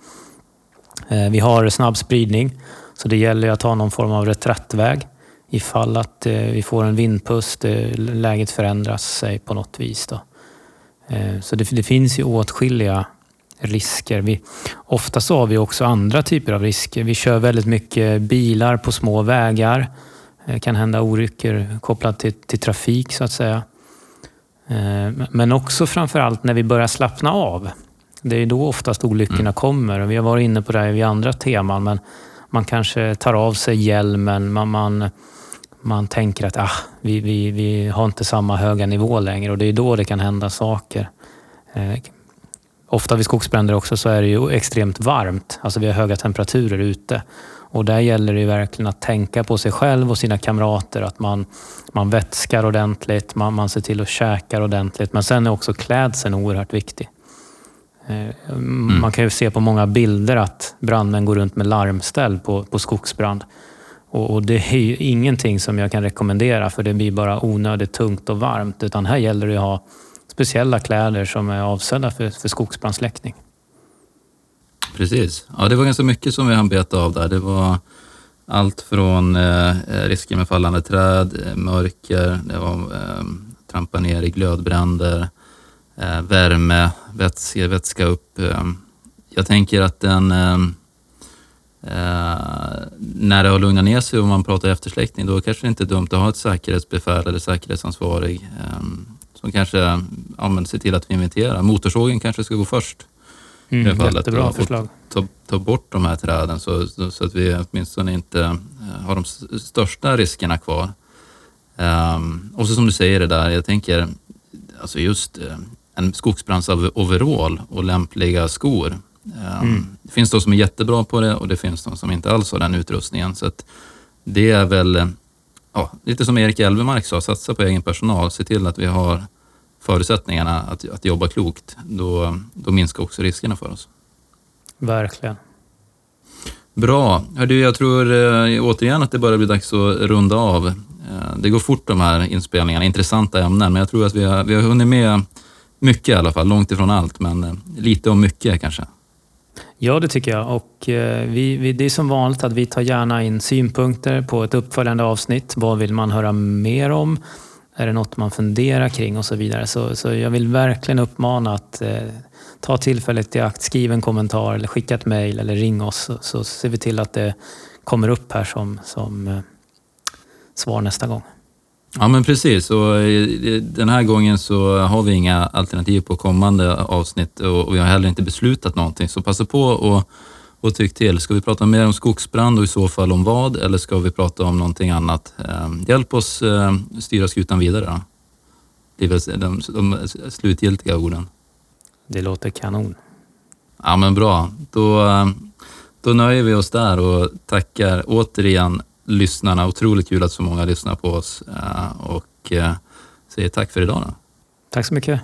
Eh, vi har snabb spridning så det gäller att ha någon form av reträttväg ifall att eh, vi får en vindpust, läget förändras sig på något vis. Då. Så det, det finns ju åtskilliga risker. Vi, ofta så har vi också andra typer av risker. Vi kör väldigt mycket bilar på små vägar. Det eh, kan hända olyckor kopplat till, till trafik så att säga. Eh, men också framförallt när vi börjar slappna av. Det är då oftast olyckorna mm. kommer. vi har varit inne på det vid andra teman. Men man kanske tar av sig hjälmen. Man, man, man tänker att ah, vi, vi, vi har inte samma höga nivå längre och det är då det kan hända saker. Eh, ofta vid skogsbränder också så är det ju extremt varmt. Alltså vi har höga temperaturer ute. Och där gäller det verkligen att tänka på sig själv och sina kamrater. Att man, man vätskar ordentligt, man, man ser till att käka ordentligt. Men sen är också klädseln oerhört viktig. Eh, mm. Man kan ju se på många bilder att brandmän går runt med larmställ på, på skogsbrand. Och, och det är ju ingenting som jag kan rekommendera för det blir bara onödigt tungt och varmt. Utan här gäller det att ha speciella kläder som är avsedda för, för skogsbrandsläckning. Precis. Ja, det var ganska mycket som vi hann beta av där. Det var allt från eh, risker med fallande träd, eh, mörker, det var eh, trampa ner i glödbränder, eh, värme, vätska, vätska upp. Eh, jag tänker att den eh, eh, när det har lugnat ner sig och man pratar eftersläckning, då kanske det inte är dumt att ha ett säkerhetsbefäl eller säkerhetsansvarig eh, som kanske ja, ser till att vi inventerar. Motorsågen kanske ska gå först. Mm, i fallet, jättebra förslag. Ta, ta, bort de här träden så, så, att vi åtminstone inte har de största riskerna kvar. Um, och så som du säger det där, jag tänker alltså just uh, en skogsbrandsoverall och lämpliga skor. Um, mm. Det finns de som är jättebra på det och det finns de som inte alls har den utrustningen. Så det är väl ja, lite som Erik Elvemark sa, satsa på egen personal. Se till att vi har förutsättningarna att, att jobba klokt. Då, då minskar också riskerna för oss. Verkligen. Bra. Hördu, jag tror eh, återigen att det börjar bli dags att runda av. Eh, det går fort de här inspelningarna, intressanta ämnen, men jag tror att vi har, vi har hunnit med mycket i alla fall, långt ifrån allt, men eh, lite om mycket kanske. Ja, det tycker jag. Och eh, vi, vi, det är som vanligt att vi tar gärna in synpunkter på ett uppföljande avsnitt. Vad vill man höra mer om? Är det något man funderar kring och så vidare? Så, så jag vill verkligen uppmana att eh, ta tillfället i akt, skriv en kommentar eller skicka ett mejl eller ring oss så, så, ser vi till att det kommer upp här som, som eh, svar nästa gång. Ja men precis och eh, den här gången så har vi inga alternativ på kommande avsnitt och vi har heller inte beslutat någonting så passa på att och tyck till. Ska vi prata mer om skogsbrand och i så fall om vad eller ska vi prata om någonting annat? Ehm, hjälp oss ehm, styra skutan vidare. Det är väl de, de slutgiltiga orden. Det låter kanon. Ja men bra. Då, ehm, då nöjer vi oss där och tackar återigen lyssnarna. Otroligt kul att så många lyssnar på oss eh, och eh, säger tack för idag. Då. Tack så mycket.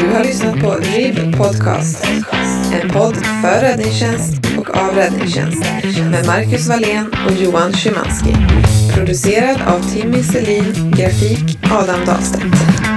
Du har lyssnat på RIB Podcast. En podd för räddningstjänst och av räddningstjänst med Marcus Wallén och Johan Szymanski. Producerad av Timmy Selin, grafik Adam Dahlstedt.